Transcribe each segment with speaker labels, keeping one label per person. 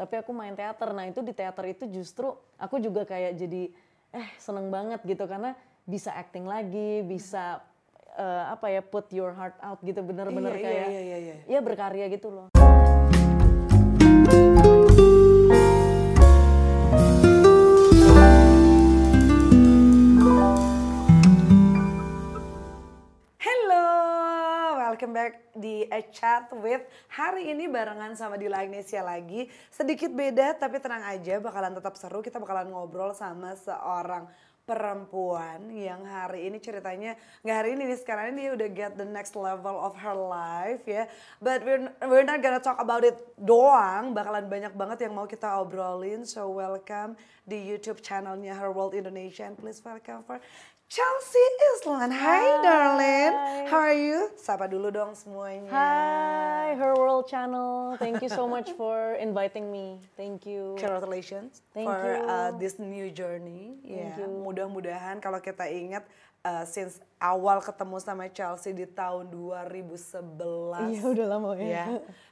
Speaker 1: tapi aku main teater. Nah itu di teater itu justru aku juga kayak jadi eh seneng banget gitu karena bisa acting lagi, bisa uh, apa ya put your heart out gitu bener-bener
Speaker 2: Iya, iya,
Speaker 1: kayak
Speaker 2: iya, iya, iya.
Speaker 1: ya berkarya gitu loh.
Speaker 2: Back di A Chat with hari ini barengan sama Dila Agnesia lagi. Sedikit beda tapi tenang aja bakalan tetap seru. Kita bakalan ngobrol sama seorang perempuan yang hari ini ceritanya nggak hari ini nih sekarang ini dia udah get the next level of her life ya. But we're we're not gonna talk about it doang. Bakalan banyak banget yang mau kita obrolin. So welcome di YouTube channelnya Her World Indonesia and please welcome for Chelsea Islan. Hi, darling. How are you? Sapa dulu dong semuanya.
Speaker 1: Hi, Her World Channel. Thank you so much for inviting me. Thank you.
Speaker 2: Congratulations
Speaker 1: Thank
Speaker 2: for
Speaker 1: you.
Speaker 2: uh, this new journey.
Speaker 1: Thank you.
Speaker 2: Mudah-mudahan kalau kita ingat uh, since awal ketemu sama Chelsea di tahun 2011.
Speaker 1: Iya udah lama ya.
Speaker 2: ya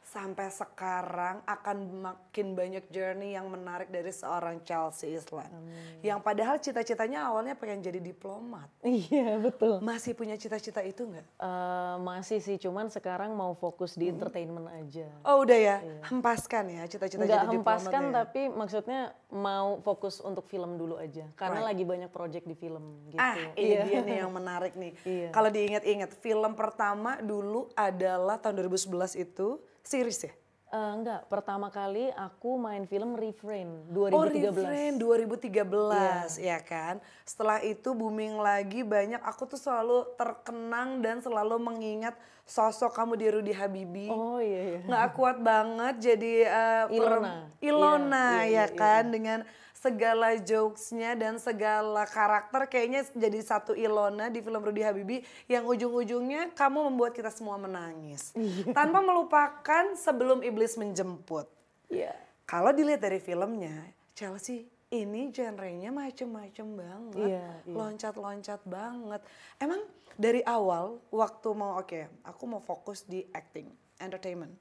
Speaker 2: sampai sekarang akan makin banyak journey yang menarik dari seorang Chelsea Islan. Yang padahal cita-citanya awalnya pengen jadi diplomat.
Speaker 1: Iya betul.
Speaker 2: Masih punya cita-cita itu nggak?
Speaker 1: Eh, masih sih, cuman sekarang mau fokus di entertainment aja.
Speaker 2: Oh udah ya, hempaskan ya cita-cita jadi diplomat
Speaker 1: hempaskan
Speaker 2: ya.
Speaker 1: tapi maksudnya mau fokus untuk film dulu aja. Karena
Speaker 2: Right.
Speaker 1: lagi banyak project di film gitu.
Speaker 2: Ah,
Speaker 1: Iya.
Speaker 2: Dia nih yang menarik nih.
Speaker 1: Iya.
Speaker 2: Kalau diingat-ingat, film pertama dulu adalah tahun 2011 itu series ya?
Speaker 1: Eh, enggak, pertama kali aku main film Refrain
Speaker 2: Oh,
Speaker 1: 2013.
Speaker 2: Refrain 2013 ya kan. Setelah itu booming lagi banyak aku tuh selalu terkenang dan selalu mengingat sosok kamu di Rudy Habibi.
Speaker 1: Oh iya iya.
Speaker 2: nggak kuat banget jadi uh,
Speaker 1: Ilona.
Speaker 2: Ilona
Speaker 1: Iya, iya,
Speaker 2: ya
Speaker 1: iya,
Speaker 2: kan dengan segala jokesnya dan segala karakter kayaknya jadi satu Ilona di film Rudy Habibi yang ujung-ujungnya kamu membuat kita semua menangis
Speaker 1: Iya.
Speaker 2: tanpa melupakan sebelum iblis menjemput.
Speaker 1: Iya.
Speaker 2: Kalau dilihat dari filmnya Chelsea ini genrenya macem-macem banget,
Speaker 1: Iya, iya.
Speaker 2: loncat-loncat banget. Emang dari awal waktu mau oke, aku mau fokus di acting, entertainment,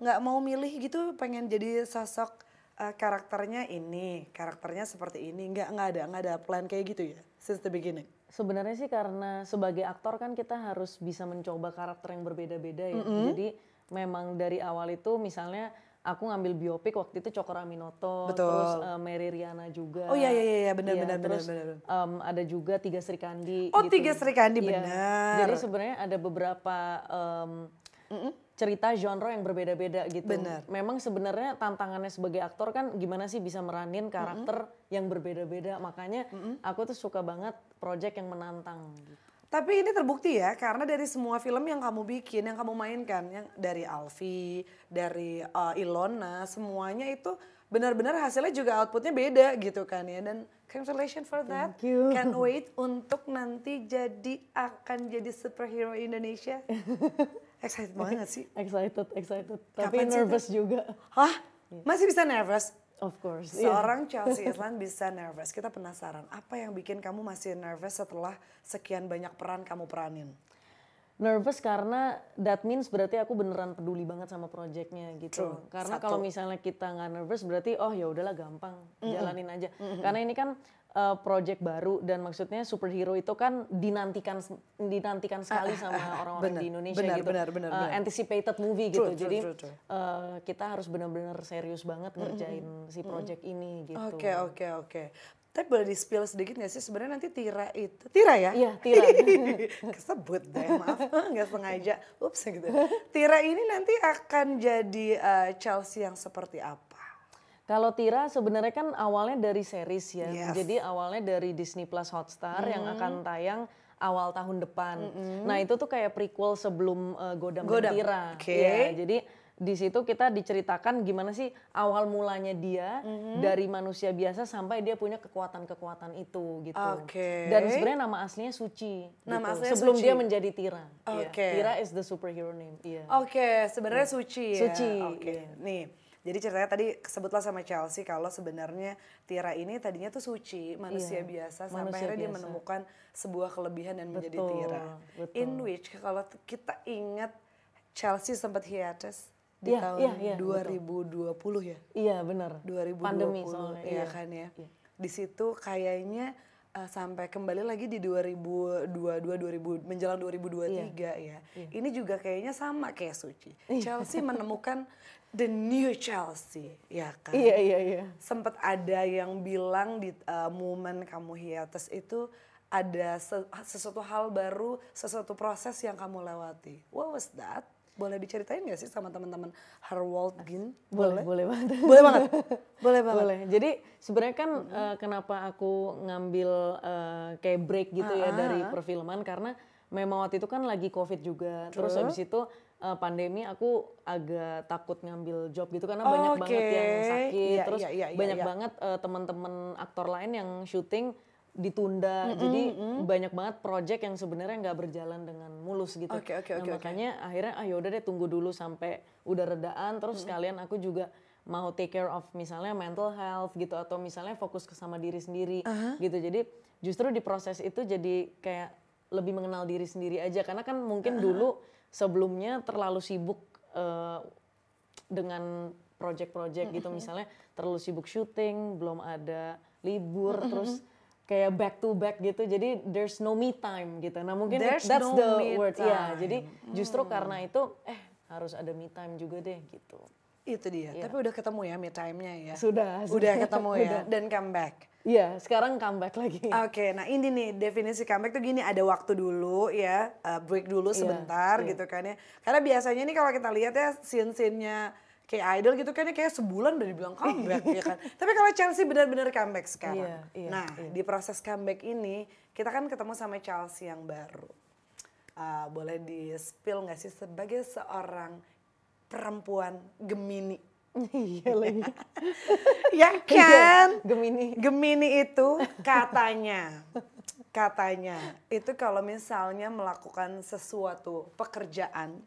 Speaker 2: nggak mau milih gitu, pengen jadi sosok uh, karakternya ini, karakternya seperti ini, nggak nggak ada nggak ada plan kayak gitu ya, since the beginning.
Speaker 1: Sebenarnya sih karena sebagai aktor kan kita harus bisa mencoba karakter yang berbeda-beda ya. Jadi memang dari awal itu misalnya aku ngambil biopik waktu itu Cokro Aminoto,
Speaker 2: Betul.
Speaker 1: terus eh, Mary Riana juga.
Speaker 2: Oh iya iya iya, iya, benar
Speaker 1: Iya,
Speaker 2: benar benar
Speaker 1: terus
Speaker 2: benar. benar.
Speaker 1: em, ada juga Tiga Sri Kandi.
Speaker 2: Oh,
Speaker 1: gitu.
Speaker 2: Tiga Sri Kandi,
Speaker 1: Iya.
Speaker 2: benar.
Speaker 1: Jadi sebenarnya ada beberapa em, cerita genre yang berbeda-beda gitu.
Speaker 2: Benar.
Speaker 1: Memang sebenarnya tantangannya sebagai aktor kan gimana sih bisa meranin karakter yang berbeda-beda. Makanya aku tuh suka banget project yang menantang. Gitu.
Speaker 2: Tapi ini terbukti ya, karena dari semua film yang kamu bikin, yang kamu mainkan, yang dari Alfi, dari uh, Ilona, semuanya itu benar-benar hasilnya juga outputnya beda gitu kan ya. Dan congratulations for that.
Speaker 1: Thank you.
Speaker 2: Can't wait untuk nanti jadi akan jadi superhero Indonesia. Excited banget sih?
Speaker 1: Excited, excited. Tapi
Speaker 2: Kapan sih,
Speaker 1: nervous juga.
Speaker 2: Hah? Masih bisa nervous?
Speaker 1: Of course. iya.
Speaker 2: Seorang Chelsea Islan bisa nervous. Kita penasaran, apa yang bikin kamu masih nervous setelah sekian banyak peran kamu peranin?
Speaker 1: Nervous karena that means berarti aku beneran peduli banget sama projectnya gitu.
Speaker 2: True.
Speaker 1: Karena kalau misalnya kita nggak nervous berarti oh ya udahlah gampang jalanin aja. Karena ini kan uh, project baru dan maksudnya superhero itu kan dinantikan dinantikan sekali sama orang-orang
Speaker 2: benar,
Speaker 1: di Indonesia
Speaker 2: benar,
Speaker 1: gitu.
Speaker 2: benar, benar,
Speaker 1: Uh,
Speaker 2: benar.
Speaker 1: anticipated movie
Speaker 2: True,
Speaker 1: gitu.
Speaker 2: true,
Speaker 1: Jadi
Speaker 2: true, true.
Speaker 1: uh, kita harus benar-benar serius banget ngerjain si project ini gitu.
Speaker 2: Oke oke oke. Tapi boleh di spill sedikit gak sih sebenarnya nanti Tira itu Tira ya?
Speaker 1: Iya, Tira.
Speaker 2: Kesebut deh maaf nggak sengaja. Ups gitu. Tira ini nanti akan jadi uh, Chelsea yang seperti apa?
Speaker 1: Kalau Tira sebenarnya kan awalnya dari series ya.
Speaker 2: Yes.
Speaker 1: Jadi awalnya dari Disney Plus Hotstar yang akan tayang awal tahun depan. Nah itu tuh kayak prequel sebelum uh, Godam,
Speaker 2: Godam,
Speaker 1: dan Tira.
Speaker 2: oke.
Speaker 1: Iya, jadi di situ kita diceritakan gimana sih awal mulanya dia dari manusia biasa sampai dia punya kekuatan-kekuatan itu gitu.
Speaker 2: Oke.
Speaker 1: Dan sebenarnya nama aslinya Suci.
Speaker 2: Nama
Speaker 1: gitu.
Speaker 2: aslinya
Speaker 1: sebelum
Speaker 2: Suci.
Speaker 1: dia menjadi Tira. Iya.
Speaker 2: Oke.
Speaker 1: Tira is the superhero name. Iya.
Speaker 2: Oke, sebenarnya Suci ya.
Speaker 1: Suci,
Speaker 2: Oke.
Speaker 1: iya.
Speaker 2: Nih, jadi ceritanya tadi sebutlah sama Chelsea kalau sebenarnya Tira ini tadinya tuh suci, manusia
Speaker 1: Iya,
Speaker 2: biasa sampai
Speaker 1: manusia
Speaker 2: akhirnya dia menemukan sebuah kelebihan dan menjadi
Speaker 1: Betul,
Speaker 2: Tira.
Speaker 1: betul.
Speaker 2: In which kalau kita ingat Chelsea sempat hiatus di
Speaker 1: Iya,
Speaker 2: tahun
Speaker 1: iya, iya,
Speaker 2: 2020 ya.
Speaker 1: Iya benar.
Speaker 2: 2020
Speaker 1: Pandemi soalnya.
Speaker 2: iya kan ya.
Speaker 1: Iya.
Speaker 2: Di situ kayaknya uh, sampai kembali lagi di 2022 2000 menjelang 2023 ya. Ini juga kayaknya sama kayak Suci. Chelsea menemukan the new Chelsea, ya kan?
Speaker 1: Iya iya iya.
Speaker 2: Sempat ada yang bilang di uh, momen kamu hiatus itu ada se- sesuatu hal baru, sesuatu proses yang kamu lewati. What was that? Boleh diceritain gak sih sama teman-teman Harwold Gin?
Speaker 1: Boleh boleh banget.
Speaker 2: Boleh banget. Boleh banget.
Speaker 1: Boleh. Jadi sebenarnya kan eh, kenapa aku ngambil eh, kayak break gitu ya dari perfilman karena memang waktu itu kan lagi covid juga. Terus habis itu eh, pandemi aku agak takut ngambil job gitu karena banyak
Speaker 2: Oke.
Speaker 1: banget yang sakit.
Speaker 2: Iya,
Speaker 1: Terus
Speaker 2: iya, iya, iya,
Speaker 1: banyak
Speaker 2: iya.
Speaker 1: banget eh, teman-teman aktor lain yang syuting ditunda. Jadi banyak banget project yang sebenarnya nggak berjalan dengan mulus gitu.
Speaker 2: Oke, oke,
Speaker 1: Nah, makanya akhirnya ah yaudah deh tunggu dulu sampai udah redaan terus sekalian aku juga mau take care of misalnya mental health gitu atau misalnya fokus ke sama diri sendiri gitu jadi justru di proses itu jadi kayak lebih mengenal diri sendiri aja karena kan mungkin dulu sebelumnya terlalu sibuk eh, dengan project-project gitu. Misalnya terlalu sibuk syuting belum ada libur terus kayak back to back gitu. Jadi there's no me time gitu. Nah mungkin
Speaker 2: There's
Speaker 1: that's
Speaker 2: no
Speaker 1: the word. Ya
Speaker 2: time.
Speaker 1: jadi justru karena itu eh harus ada me time juga deh gitu.
Speaker 2: Itu dia. Tapi udah ketemu ya me time-nya ya.
Speaker 1: Sudah,
Speaker 2: Udah
Speaker 1: sudah.
Speaker 2: ketemu ya. Dan comeback.
Speaker 1: Iya, sekarang comeback lagi.
Speaker 2: Oke, nah ini nih definisi comeback tuh gini ada waktu dulu ya, uh, break dulu
Speaker 1: Iya,
Speaker 2: sebentar
Speaker 1: iya.
Speaker 2: gitu kan ya. Karena biasanya nih kalau kita lihat ya scene-scene-nya kayak idol gitu kan ya kayak sebulan udah dibilang comeback ya kan. Tapi kalau Chelsea benar-benar comeback sekarang.
Speaker 1: Iya, iya,
Speaker 2: nah,
Speaker 1: iya.
Speaker 2: di proses comeback ini kita kan ketemu sama Chelsea yang baru. Uh, boleh di-spill nggak sih sebagai seorang perempuan Gemini?
Speaker 1: iya lagi.
Speaker 2: ya kan?
Speaker 1: Gemini.
Speaker 2: Gemini itu katanya, katanya itu kalau misalnya melakukan sesuatu pekerjaan,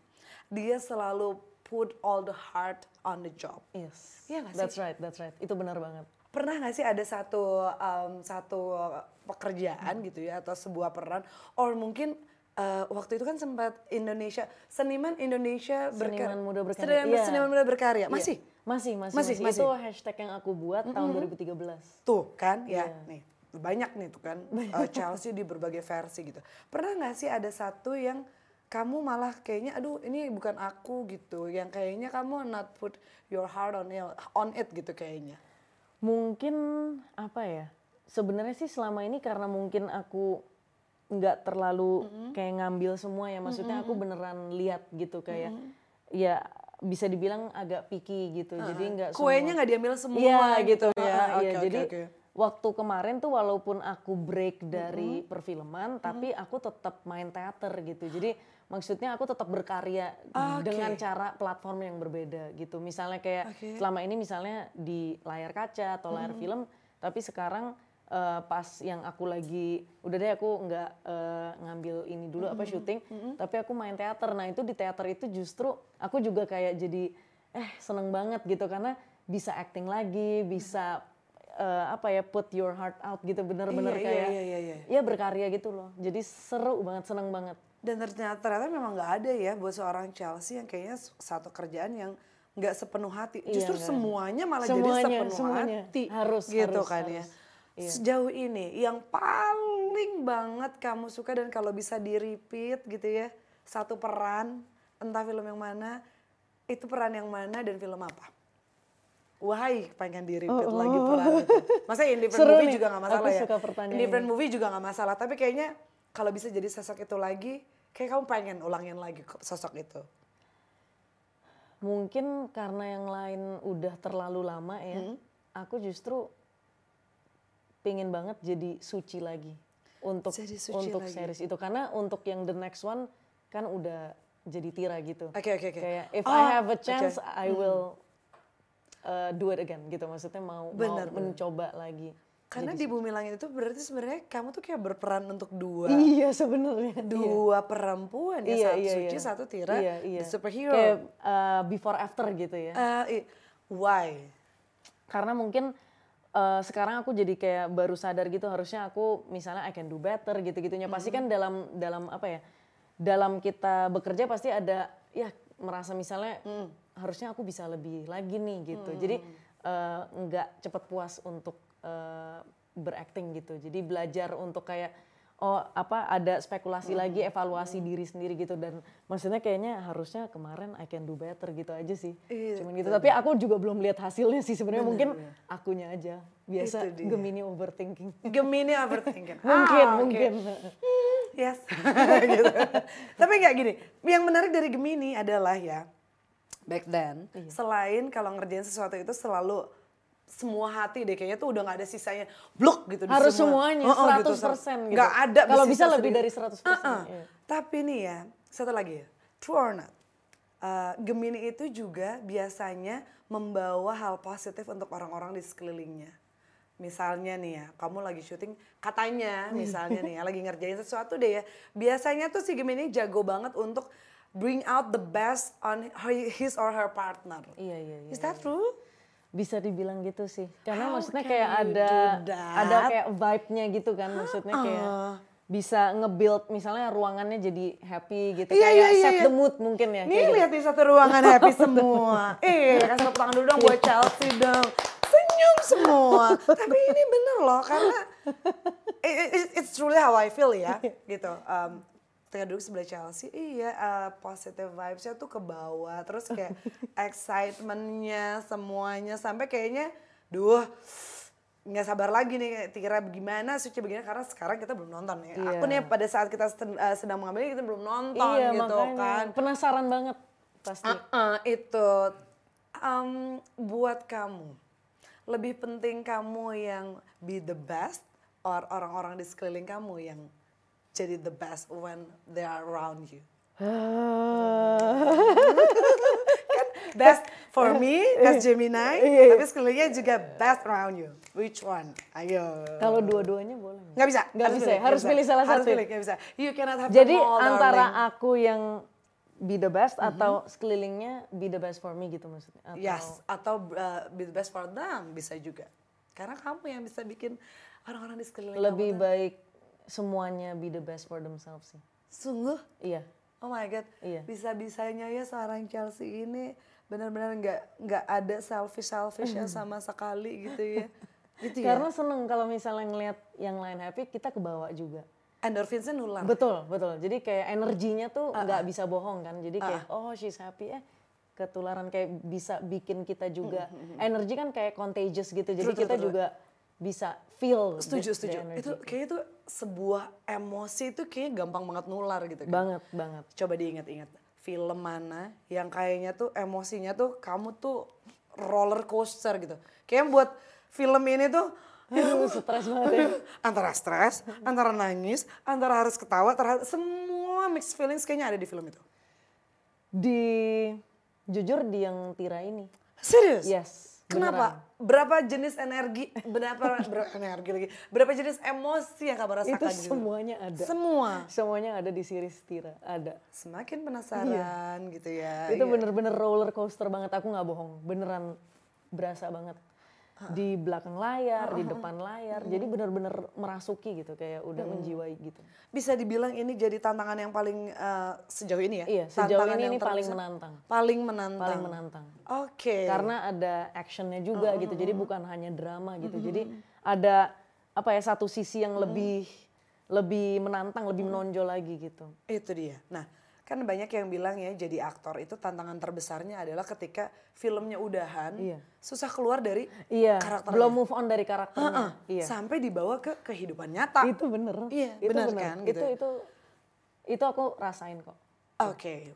Speaker 2: dia selalu put all the heart on the job.
Speaker 1: Yes.
Speaker 2: Iya nggak sih?
Speaker 1: That's right, that's right. Itu benar banget.
Speaker 2: Pernah nggak sih ada satu um, satu pekerjaan gitu ya atau sebuah peran, or mungkin uh, waktu itu kan sempat Indonesia seniman Indonesia berkarya,
Speaker 1: Seniman muda berkarya.
Speaker 2: seniman,
Speaker 1: Iya.
Speaker 2: seniman muda berkarya
Speaker 1: Iya.
Speaker 2: masih
Speaker 1: Masih, masih,
Speaker 2: Masih,
Speaker 1: masih. Itu hashtag yang aku buat tahun 2013.
Speaker 2: Tuh kan ya,
Speaker 1: Iya.
Speaker 2: nih banyak nih tuh kan uh, Chelsea di berbagai versi gitu. Pernah nggak sih ada satu yang kamu malah kayaknya aduh ini bukan aku gitu, yang kayaknya kamu not put your heart on it, on it gitu kayaknya.
Speaker 1: Mungkin apa ya? Sebenarnya sih selama ini karena mungkin aku nggak terlalu kayak ngambil semua ya. Maksudnya aku beneran lihat gitu kayak ya bisa dibilang agak picky gitu. Jadi nggak
Speaker 2: Kuenya nggak diambil semua
Speaker 1: Iya gitu ya.
Speaker 2: Ah,
Speaker 1: iya.
Speaker 2: oke,
Speaker 1: Jadi
Speaker 2: oke.
Speaker 1: waktu kemarin tuh walaupun aku break dari perfilman, tapi aku tetap main teater gitu. Jadi maksudnya aku tetap berkarya
Speaker 2: Oke.
Speaker 1: dengan cara platform yang berbeda gitu. Misalnya kayak
Speaker 2: Oke.
Speaker 1: selama ini misalnya di layar kaca atau layar film, tapi sekarang eh, pas yang aku lagi udah deh aku nggak eh, ngambil ini dulu apa syuting, tapi aku main teater. Nah itu di teater itu justru aku juga kayak jadi eh seneng banget gitu karena bisa acting lagi, bisa eh, apa ya put your heart out gitu bener-bener
Speaker 2: Iya, iya,
Speaker 1: kayak
Speaker 2: iya, iya, iya.
Speaker 1: ya berkarya gitu loh. Jadi seru banget, seneng banget.
Speaker 2: Dan ternyata, ternyata memang nggak ada ya buat seorang Chelsea yang kayaknya satu kerjaan yang nggak sepenuh hati.
Speaker 1: Iya,
Speaker 2: Justru
Speaker 1: nggak.
Speaker 2: semuanya malah
Speaker 1: Semuanya,
Speaker 2: jadi sepenuh
Speaker 1: semuanya.
Speaker 2: hati.
Speaker 1: Harus,
Speaker 2: gitu
Speaker 1: harus,
Speaker 2: kan ya.
Speaker 1: Iya.
Speaker 2: Sejauh ini yang paling banget kamu suka dan kalau bisa di repeat gitu ya satu peran entah film yang mana itu peran yang mana dan film apa? Wahai pengen di repeat lagi peran itu. Masa in different
Speaker 1: Oh, Seru
Speaker 2: movie
Speaker 1: nih.
Speaker 2: juga gak masalah
Speaker 1: Aku
Speaker 2: ya.
Speaker 1: suka pertanyaan
Speaker 2: in different
Speaker 1: ini.
Speaker 2: movie juga gak masalah. Tapi kayaknya kalau bisa jadi sosok itu lagi, kayak kamu pengen ulangin lagi sosok itu.
Speaker 1: Mungkin karena yang lain udah terlalu lama ya,
Speaker 2: Hmm.
Speaker 1: aku justru pingin banget jadi suci lagi untuk
Speaker 2: Jadi suci
Speaker 1: untuk
Speaker 2: lagi.
Speaker 1: series itu karena untuk yang the next one kan udah jadi tira gitu.
Speaker 2: Oke, oke, oke.
Speaker 1: Kayak if
Speaker 2: Oh,
Speaker 1: I have a chance, I will uh, do it again gitu. Maksudnya mau
Speaker 2: Benar,
Speaker 1: mau
Speaker 2: benar.
Speaker 1: mencoba lagi.
Speaker 2: Karena di Bumi Langit itu berarti sebenarnya kamu tuh kayak berperan untuk dua
Speaker 1: Iya sebenarnya.
Speaker 2: dua perempuan ya,
Speaker 1: Iya,
Speaker 2: satu
Speaker 1: iya,
Speaker 2: suci,
Speaker 1: iya.
Speaker 2: satu tira,
Speaker 1: Iya, iya.
Speaker 2: the superhero.
Speaker 1: Kayak uh, before after gitu ya.
Speaker 2: I- why?
Speaker 1: karena mungkin eh, sekarang aku jadi kayak baru sadar gitu harusnya aku misalnya I can do better gitu-gitunya pasti kan dalam dalam apa ya dalam kita bekerja pasti ada ya merasa misalnya harusnya aku bisa lebih lagi nih gitu. Jadi eh, nggak cepet puas untuk eh, berakting gitu. Jadi belajar untuk kayak oh apa ada spekulasi lagi evaluasi diri sendiri gitu dan maksudnya kayaknya harusnya kemarin I can do better gitu aja sih.
Speaker 2: Iya,
Speaker 1: Cuman gitu. Tapi aku juga belum lihat hasilnya sih sebenarnya mungkin akunya aja biasa. Gemini overthinking.
Speaker 2: Gemini overthinking.
Speaker 1: mungkin
Speaker 2: Ah,
Speaker 1: mungkin.
Speaker 2: Yes. gitu. Tapi nggak gini. Yang menarik dari Gemini adalah ya, back then,
Speaker 1: Iya.
Speaker 2: selain kalau ngerjain sesuatu itu selalu semua hati deh kayaknya tuh udah nggak ada sisanya blok gitu di
Speaker 1: Harus
Speaker 2: semua.
Speaker 1: semuanya
Speaker 2: Oh, oh,
Speaker 1: 100%
Speaker 2: ser-
Speaker 1: gitu.
Speaker 2: nggak ada
Speaker 1: Kalau bisa lebih dari 100%,
Speaker 2: Uh-uh.
Speaker 1: iya.
Speaker 2: Tapi nih ya, satu lagi ya, true or not, uh, Gemini itu juga biasanya membawa hal positif untuk orang-orang di sekelilingnya. Misalnya nih ya, kamu lagi syuting, katanya misalnya nih ya, lagi ngerjain sesuatu deh ya. Biasanya tuh si Gemini jago banget untuk bring out the best on her- his or her partner.
Speaker 1: Iya iya iya.
Speaker 2: Is that true?
Speaker 1: Bisa dibilang gitu sih. Karena
Speaker 2: How
Speaker 1: maksudnya
Speaker 2: can
Speaker 1: kayak ada ada kayak vibe-nya gitu kan. Maksudnya kayak bisa nge-build misalnya ruangannya jadi happy gitu.
Speaker 2: Iya,
Speaker 1: kayak
Speaker 2: iya, iya,
Speaker 1: set
Speaker 2: iya.
Speaker 1: the mood mungkin ya.
Speaker 2: Nih
Speaker 1: kayak gitu.
Speaker 2: lihat di satu ruangan happy semua. Eh, kasih tepuk tangan dulu dong buat Chelsea dong. Senyum semua. Tapi ini bener loh karena it- it- it's truly how I feel ya. Gitu. Um, ketika duduk sebelah Chelsea, iya uh, positive vibes-nya tuh ke bawah. Terus kayak excitement-nya semuanya sampai kayaknya duh nggak sabar lagi nih kira gimana suci begini karena sekarang kita belum nonton ya. Aku
Speaker 1: Iya.
Speaker 2: nih pada saat kita sedang, uh, sedang mengambil kita belum nonton
Speaker 1: Iya
Speaker 2: gitu
Speaker 1: makanya.
Speaker 2: kan.
Speaker 1: Penasaran banget pasti.
Speaker 2: Uh-uh, itu Em, buat kamu lebih penting kamu yang be the best or orang-orang di sekeliling kamu yang jadi the best when they are around you. Kan best for me as Gemini, tapi sekelilingnya juga best around you. Which one? Ayo.
Speaker 1: Kalau dua-duanya boleh nggak?
Speaker 2: Bisa.
Speaker 1: Nggak bisa ya? Harus pilih salah
Speaker 2: Harus
Speaker 1: satu.
Speaker 2: pilih, nggak bisa. You cannot have
Speaker 1: Jadi
Speaker 2: them all,
Speaker 1: antara
Speaker 2: darling.
Speaker 1: aku yang be the best
Speaker 2: Mhm.
Speaker 1: atau sekelilingnya be the best for me gitu maksudnya. Atau,
Speaker 2: Yes, atau uh, be the best for them bisa juga. Karena kamu yang bisa bikin orang-orang di sekeliling
Speaker 1: lebih
Speaker 2: kamu
Speaker 1: baik semuanya be the best for themselves sih.
Speaker 2: Sungguh,
Speaker 1: Iya.
Speaker 2: oh my god,
Speaker 1: Iya.
Speaker 2: bisa-bisanya ya seorang Chelsea ini benar-benar nggak nggak ada selfish selfishnya sama sekali gitu ya. Gitu ya.
Speaker 1: Karena seneng kalau misalnya ngelihat yang lain happy, kita kebawa juga.
Speaker 2: endorfinsnya nular.
Speaker 1: Betul, betul. Jadi kayak energinya tuh nggak bisa bohong kan. Jadi kayak oh she's happy eh ketularan kayak bisa bikin kita juga energi kan kayak contagious gitu. Jadi
Speaker 2: True, true,
Speaker 1: kita
Speaker 2: true.
Speaker 1: juga bisa feel
Speaker 2: setuju,
Speaker 1: the- the
Speaker 2: setuju.
Speaker 1: energy.
Speaker 2: Itu kayaknya itu sebuah emosi itu kayak gampang banget nular gitu kan.
Speaker 1: banget banget.
Speaker 2: Coba diingat-ingat film mana yang kayaknya tuh emosinya tuh kamu tuh roller coaster gitu. Kayak buat film ini tuh
Speaker 1: Aduh, stres banget ya.
Speaker 2: antara stres, antara nangis, antara harus ketawa, antara semua mixed feelings kayaknya ada di film itu.
Speaker 1: Di jujur di yang Tira ini.
Speaker 2: Serius?
Speaker 1: Yes.
Speaker 2: Kenapa? Berapa jenis energi, berapa, berapa energi lagi, berapa jenis emosi yang kamu rasakan
Speaker 1: Itu
Speaker 2: di situ?
Speaker 1: semuanya ada.
Speaker 2: Semua.
Speaker 1: Semuanya ada di series Tira, ada.
Speaker 2: Semakin penasaran gitu ya.
Speaker 1: itu
Speaker 2: iya.
Speaker 1: bener-bener roller coaster banget aku nggak bohong beneran berasa banget di belakang layar di depan layar. Jadi bener-bener merasuki gitu kayak udah menjiwai gitu.
Speaker 2: Bisa dibilang ini jadi tantangan yang paling eh, sejauh ini ya?
Speaker 1: iya sejauh
Speaker 2: Tantangan
Speaker 1: ini
Speaker 2: yang
Speaker 1: ini paling menantang.
Speaker 2: Paling menantang.
Speaker 1: paling menantang.
Speaker 2: Oke.
Speaker 1: karena ada actionnya juga gitu. Jadi bukan hanya drama gitu. Jadi ada apa ya satu sisi yang lebih lebih menantang lebih menonjol lagi gitu.
Speaker 2: Itu dia. Nah, kan banyak yang bilang ya jadi aktor itu tantangan terbesarnya adalah ketika filmnya udahan,
Speaker 1: Iya.
Speaker 2: susah keluar dari
Speaker 1: iya
Speaker 2: karakternya.
Speaker 1: belum move on dari karakternya
Speaker 2: Heeh,
Speaker 1: iya
Speaker 2: Sampai dibawa ke kehidupan nyata.
Speaker 1: itu bener
Speaker 2: Iya,
Speaker 1: itu
Speaker 2: bener
Speaker 1: bener.
Speaker 2: kan, gitu
Speaker 1: itu itu itu aku rasain kok
Speaker 2: Oke,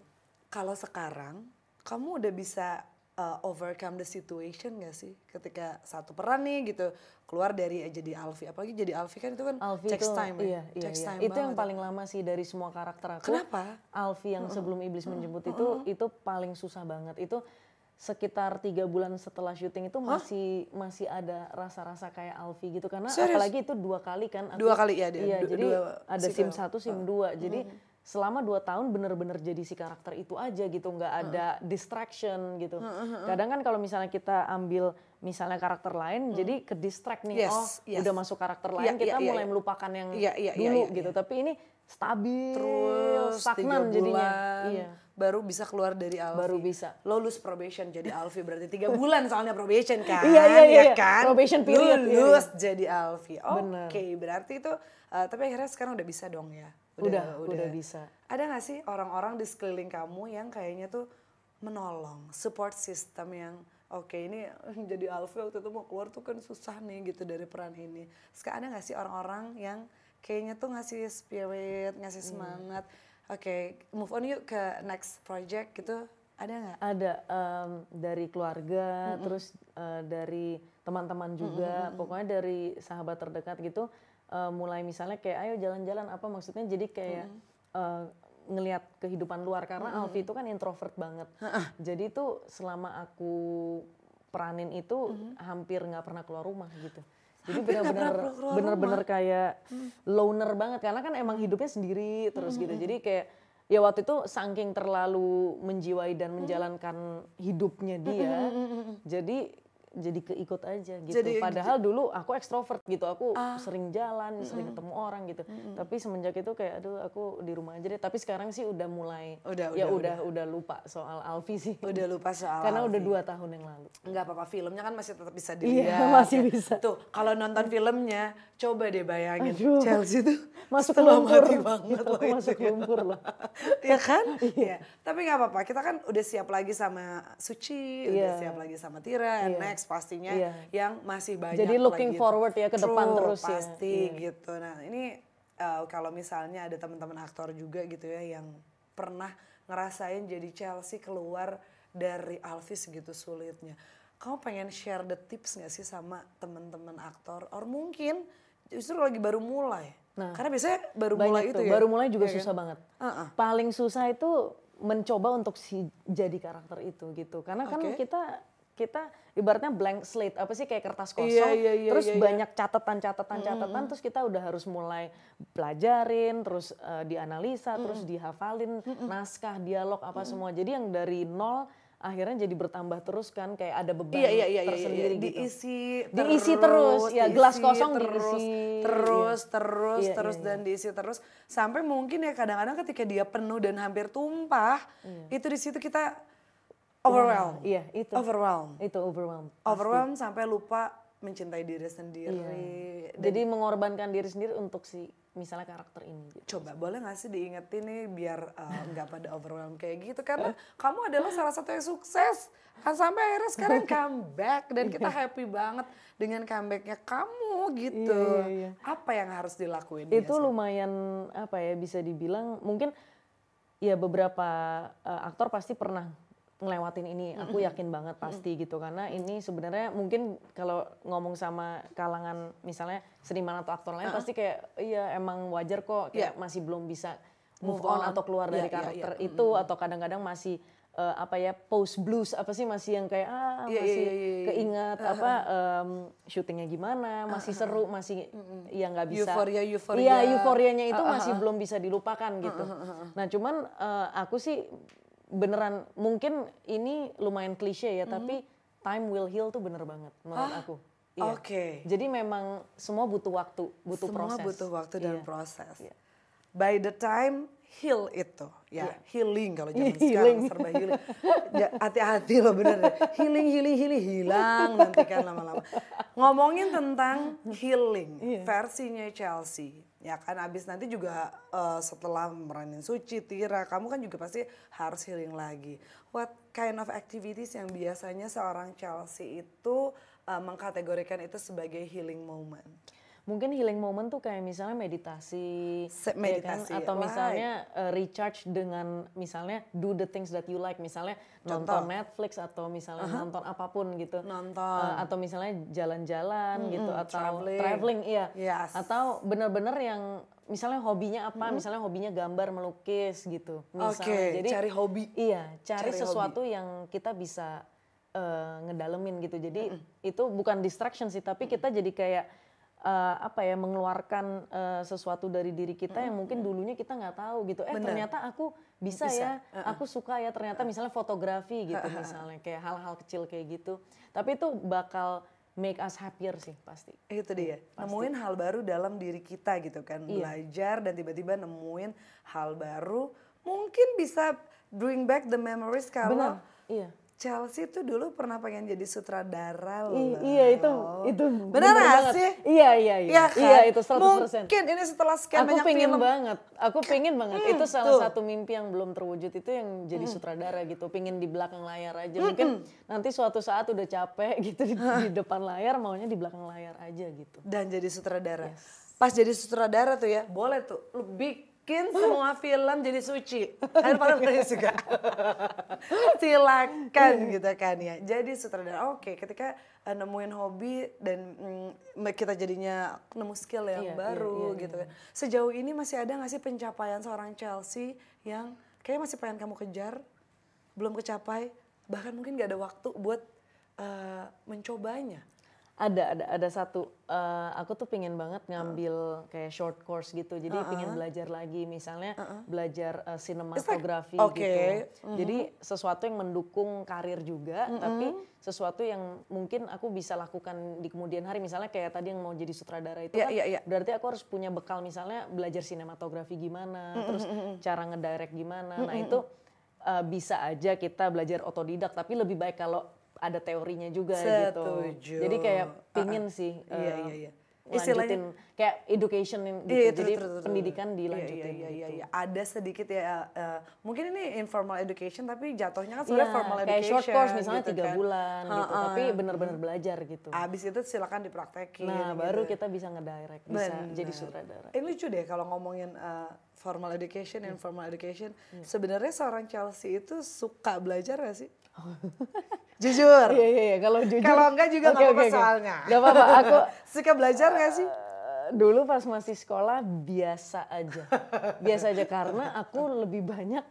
Speaker 2: kalau sekarang kamu udah bisa uh, overcome the situation gak sih? Ketika satu peran nih gitu keluar dari eh, jadi Alfi, apalagi jadi Alfi kan itu kan
Speaker 1: Alfi
Speaker 2: takes
Speaker 1: itu
Speaker 2: time ya.
Speaker 1: iya, iya,
Speaker 2: Takes
Speaker 1: iya.
Speaker 2: time
Speaker 1: itu yang paling lama sih dari semua karakter aku
Speaker 2: Kenapa?
Speaker 1: Alfi yang sebelum iblis menjemput itu itu paling susah banget itu sekitar tiga bulan setelah syuting itu masih masih ada rasa-rasa kayak Alfi gitu karena
Speaker 2: Serius?
Speaker 1: apalagi itu dua kali kan aku-
Speaker 2: Dua kali ya, dia.
Speaker 1: iya
Speaker 2: Du-
Speaker 1: jadi
Speaker 2: dua
Speaker 1: ada sim satu sim dua jadi selama dua tahun bener-bener jadi si karakter itu aja gitu nggak ada distraction gitu kadang kan kalau misalnya kita ambil misalnya karakter lain jadi ke distract nih
Speaker 2: Yes,
Speaker 1: oh
Speaker 2: yes.
Speaker 1: udah masuk karakter
Speaker 2: Iya,
Speaker 1: lain kita
Speaker 2: iya, iya,
Speaker 1: mulai
Speaker 2: iya.
Speaker 1: melupakan yang
Speaker 2: Iya, iya, iya,
Speaker 1: dulu
Speaker 2: iya,
Speaker 1: gitu
Speaker 2: iya.
Speaker 1: tapi ini stabil
Speaker 2: Terus
Speaker 1: stagnan jadinya
Speaker 2: bulan,
Speaker 1: iya
Speaker 2: baru bisa keluar dari Alfi.
Speaker 1: Baru bisa.
Speaker 2: Lulus probation jadi Alfi berarti tiga bulan soalnya probation kan?
Speaker 1: Iya, iya, iya, iya.
Speaker 2: kan?
Speaker 1: Probation period, iya,
Speaker 2: Lulus jadi Alfi. Oke,
Speaker 1: Bener.
Speaker 2: berarti itu uh, tapi akhirnya sekarang udah bisa dong ya?
Speaker 1: Udah, udah bisa.
Speaker 2: Ada gak sih orang-orang di sekeliling kamu yang kayaknya tuh menolong, support system yang oke ini jadi Alfi waktu itu mau keluar tuh kan susah nih gitu dari peran ini. Sekarang ada gak sih orang-orang yang kayaknya tuh ngasih spirit, ngasih
Speaker 1: Hmm.
Speaker 2: semangat. Oke, move on yuk ke next project gitu. Ada nggak?
Speaker 1: Ada em, dari keluarga, terus eh, dari teman-teman juga, pokoknya dari sahabat terdekat gitu, eh, mulai misalnya kayak ayo jalan-jalan apa maksudnya? Jadi kayak eh, ngelihat kehidupan luar. Karena Alfi itu kan introvert banget, jadi itu selama aku peranin itu hampir nggak pernah keluar rumah gitu. Jadi benar-benar bener-bener kayak loner banget. Karena kan emang hidupnya sendiri terus gitu. Jadi kayak ya waktu itu saking terlalu menjiwai dan menjalankan hidupnya dia. Jadi jadi keikut aja gitu.
Speaker 2: Jadi-
Speaker 1: Padahal dulu aku ekstrovert gitu. Aku sering jalan, sering ketemu orang gitu. Tapi semenjak itu kayak aduh aku di rumah aja deh. Tapi sekarang sih udah mulai
Speaker 2: Udah,
Speaker 1: ya
Speaker 2: udah,
Speaker 1: udah udah, lupa soal Alfi sih.
Speaker 2: Udah lupa soal
Speaker 1: Karena udah dua tahun yang lalu.
Speaker 2: Nggak apa-apa, filmnya kan masih tetap bisa
Speaker 1: Iya,
Speaker 2: dilihat.
Speaker 1: masih
Speaker 2: ya.
Speaker 1: bisa.
Speaker 2: Tuh, kalau nonton filmnya, coba deh bayangin.
Speaker 1: Aduh.
Speaker 2: Chelsea tuh
Speaker 1: Masuk lumpur.
Speaker 2: banget loh itu
Speaker 1: masuk
Speaker 2: ya.
Speaker 1: lumpur loh.
Speaker 2: ya kan? Iya. Tapi nggak apa-apa, kita kan udah siap lagi sama Suci, udah
Speaker 1: Iya.
Speaker 2: siap lagi sama Tira, and
Speaker 1: Iya.
Speaker 2: next pastinya
Speaker 1: Iya.
Speaker 2: yang masih banyak
Speaker 1: Jadi looking
Speaker 2: lagi.
Speaker 1: forward ya ke depan
Speaker 2: True,
Speaker 1: terus ya.
Speaker 2: pasti
Speaker 1: Iya.
Speaker 2: gitu. Nah ini uh, kalau misalnya ada teman-teman aktor juga gitu ya yang pernah ngerasain jadi Chelsea keluar dari Alvis gitu sulitnya. Kamu pengen share the tips gak sih sama teman-teman aktor? Or mungkin justru lagi baru mulai.
Speaker 1: Nah,
Speaker 2: Karena biasanya baru mulai
Speaker 1: tuh,
Speaker 2: itu ya.
Speaker 1: baru mulai juga
Speaker 2: kan?
Speaker 1: susah banget.
Speaker 2: Uh-uh.
Speaker 1: Paling susah itu mencoba untuk si jadi karakter itu gitu. Karena kan
Speaker 2: Oke.
Speaker 1: kita kita ibaratnya blank slate apa sih kayak kertas kosong
Speaker 2: Iya, iya, iya,
Speaker 1: terus
Speaker 2: iya, iya.
Speaker 1: banyak catatan-catatan catatan terus kita udah harus mulai pelajarin terus eh, dianalisa terus dihafalin naskah dialog apa semua jadi yang dari nol akhirnya jadi bertambah terus kan kayak ada beban
Speaker 2: Iya iya iya iya, iya,
Speaker 1: tersendiri
Speaker 2: iya.
Speaker 1: gitu.
Speaker 2: diisi
Speaker 1: Diisi terus, ya, gelas
Speaker 2: diisi
Speaker 1: kosong
Speaker 2: terus,
Speaker 1: diisi.
Speaker 2: terus
Speaker 1: Iya.
Speaker 2: terus
Speaker 1: Iya,
Speaker 2: terus
Speaker 1: iya,
Speaker 2: dan diisi terus sampai mungkin ya kadang-kadang ketika dia penuh dan hampir tumpah itu di situ kita overwhelmed
Speaker 1: Iya, itu.
Speaker 2: overwhelmed
Speaker 1: Itu overwhelmed.
Speaker 2: overwhelmed sampai lupa mencintai diri sendiri
Speaker 1: Iya. Jadi mengorbankan diri sendiri untuk si misalnya karakter ini. Gitu.
Speaker 2: coba boleh gak sih diingetin nih biar uh, nggak pada overwhelmed kayak gitu karena kamu adalah salah satu yang sukses kan sampai akhirnya sekarang comeback dan kita happy banget dengan comebacknya kamu gitu
Speaker 1: Iya, iya, iya.
Speaker 2: apa yang harus dilakuin
Speaker 1: Itu
Speaker 2: biasanya?
Speaker 1: lumayan apa ya bisa dibilang mungkin ya beberapa eh, aktor pasti pernah ngelewatin ini. Aku yakin banget pasti gitu. Karena ini sebenarnya mungkin kalau ngomong sama kalangan misalnya seniman atau aktor lain pasti kayak iya emang wajar kok kayak masih belum bisa move,
Speaker 2: Move
Speaker 1: on,
Speaker 2: on.
Speaker 1: atau keluar
Speaker 2: Iya,
Speaker 1: dari
Speaker 2: iya,
Speaker 1: karakter
Speaker 2: iya.
Speaker 1: itu. Atau kadang-kadang masih eh, apa ya post blues apa sih masih yang kayak ah
Speaker 2: Iya,
Speaker 1: masih
Speaker 2: iya, iya, iya.
Speaker 1: keingat apa em, syutingnya gimana masih seru masih ya nggak bisa.
Speaker 2: Euforia, euforia.
Speaker 1: iya euforianya itu
Speaker 2: ah,
Speaker 1: masih belum bisa dilupakan gitu. nah cuman eh, aku sih beneran mungkin ini lumayan klise ya tapi time will heal tuh bener banget menurut aku Iya.
Speaker 2: Oke.
Speaker 1: jadi memang semua butuh waktu butuh
Speaker 2: Semua
Speaker 1: proses
Speaker 2: butuh waktu dan
Speaker 1: Iya.
Speaker 2: proses.
Speaker 1: Iya.
Speaker 2: By the time heal itu, ya healing kalau zaman
Speaker 1: Iya,
Speaker 2: sekarang
Speaker 1: healing.
Speaker 2: serba healing. Ya, hati-hati loh bener deh. Healing, healing, healing, hilang nanti kan lama-lama. Ngomongin tentang healing,
Speaker 1: Iya.
Speaker 2: versinya Chelsea. Ya kan abis nanti juga eh, setelah meranin Suci, Tira, kamu kan juga pasti harus healing lagi. What kind of activities yang biasanya seorang Chelsea itu eh, mengkategorikan itu sebagai healing moment?
Speaker 1: Mungkin healing moment tuh kayak misalnya meditasi,
Speaker 2: Se-
Speaker 1: ya kan?
Speaker 2: meditasi,
Speaker 1: atau
Speaker 2: like.
Speaker 1: misalnya uh, recharge dengan misalnya do the things that you like, misalnya
Speaker 2: Contoh.
Speaker 1: nonton Netflix atau misalnya nonton apa pun gitu,
Speaker 2: Nonton.
Speaker 1: Uh, atau misalnya jalan-jalan gitu atau
Speaker 2: traveling.
Speaker 1: traveling, iya,
Speaker 2: Yes.
Speaker 1: atau bener-bener yang misalnya hobinya apa, misalnya hobinya gambar, melukis gitu, misalnya.
Speaker 2: Oke,
Speaker 1: Jadi
Speaker 2: cari hobi.
Speaker 1: Iya, cari,
Speaker 2: Cari
Speaker 1: sesuatu yang kita bisa eh, ngedalemin gitu. Jadi itu bukan distraction sih, tapi kita jadi kayak eh, apa ya mengeluarkan eh, sesuatu dari diri kita yang mungkin dulunya kita nggak tahu gitu. Eh
Speaker 2: Bener.
Speaker 1: ternyata aku bisa,
Speaker 2: Bisa,
Speaker 1: ya, aku suka ya. Ternyata misalnya fotografi gitu misalnya, kayak hal-hal kecil kayak gitu. Tapi itu bakal make us happier sih pasti.
Speaker 2: Itu dia, nemuin hal baru dalam diri kita gitu kan.
Speaker 1: Iya.
Speaker 2: Belajar dan tiba-tiba nemuin hal baru, mungkin bisa bring back the memories kalau
Speaker 1: Benar, iya.
Speaker 2: Chelsea tuh dulu pernah pengen jadi sutradara loh.
Speaker 1: I- iya itu itu
Speaker 2: Benar
Speaker 1: banget.
Speaker 2: sih?
Speaker 1: Iya iya iya.
Speaker 2: Iya kan?
Speaker 1: Iya itu 100%.
Speaker 2: Mungkin ini setelah sekian
Speaker 1: aku
Speaker 2: banyak
Speaker 1: pengen
Speaker 2: film.
Speaker 1: banget, aku pengen banget. itu salah
Speaker 2: tuh.
Speaker 1: satu mimpi yang belum terwujud itu yang jadi sutradara gitu. Pengen di belakang layar aja. Mungkin nanti suatu saat udah capek gitu di, di depan layar, maunya di belakang layar aja gitu.
Speaker 2: Dan jadi sutradara. Pas jadi sutradara tuh ya, boleh tuh lu bikin semua film jadi suci. Kan pada pada suka. Silakan gitu kan ya. Jadi sutradara. Oke, ketika uh, nemuin hobi dan mm, kita jadinya nemu skill yang
Speaker 1: Iya, iya,
Speaker 2: baru
Speaker 1: iya,
Speaker 2: gitu kan. Sejauh ini masih ada gak sih pencapaian seorang Chelsea yang kayak masih pengen kamu kejar, belum kecapai, bahkan mungkin gak ada waktu buat uh, mencobanya.
Speaker 1: Ada ada ada satu. eh, aku tuh pengen banget ngambil kayak short course gitu. Jadi pengen belajar lagi, misalnya belajar eh, sinematografi
Speaker 2: oke.
Speaker 1: gitu. Jadi sesuatu yang mendukung karir juga, tapi sesuatu yang mungkin aku bisa lakukan di kemudian hari. Misalnya kayak tadi yang mau jadi sutradara itu
Speaker 2: Iya,
Speaker 1: kan,
Speaker 2: iya, iya.
Speaker 1: berarti aku harus punya bekal misalnya belajar sinematografi gimana, terus cara ngedirect gimana. Nah itu eh, bisa aja kita belajar otodidak, tapi lebih baik kalau ada teorinya juga gitu.
Speaker 2: Setuju.
Speaker 1: Jadi kayak pingin sih
Speaker 2: Iya,
Speaker 1: eh,
Speaker 2: iya, iya.
Speaker 1: lanjutin kayak education gitu.
Speaker 2: Iya,
Speaker 1: Jadi
Speaker 2: true, true, true,
Speaker 1: pendidikan
Speaker 2: true.
Speaker 1: dilanjutin
Speaker 2: Iya, iya, iya,
Speaker 1: gitu.
Speaker 2: iya. Ada sedikit ya, uh, mungkin ini informal education tapi jatuhnya kan sebenarnya
Speaker 1: Iya,
Speaker 2: formal
Speaker 1: kayak
Speaker 2: education.
Speaker 1: short course misalnya
Speaker 2: gitu
Speaker 1: tiga
Speaker 2: kan.
Speaker 1: bulan gitu,
Speaker 2: Ha-ha.
Speaker 1: tapi benar-benar belajar gitu.
Speaker 2: Abis itu silakan dipraktekin.
Speaker 1: Nah,
Speaker 2: gitu.
Speaker 1: baru kita bisa ngedirect, bisa
Speaker 2: Bener.
Speaker 1: jadi sutradara.
Speaker 2: Ini lucu deh kalau ngomongin uh, formal education,
Speaker 1: Iya.
Speaker 2: informal education. Sebenarnya seorang Chelsea itu suka belajar gak sih? Jujur.
Speaker 1: Iya, iya, iya, kalau jujur.
Speaker 2: Kalau enggak juga nggak apa-apa
Speaker 1: oke.
Speaker 2: soalnya.
Speaker 1: Nggak apa-apa, aku
Speaker 2: Suka belajar gak sih?
Speaker 1: eh, dulu pas masih sekolah biasa aja. Biasa aja karena aku lebih banyak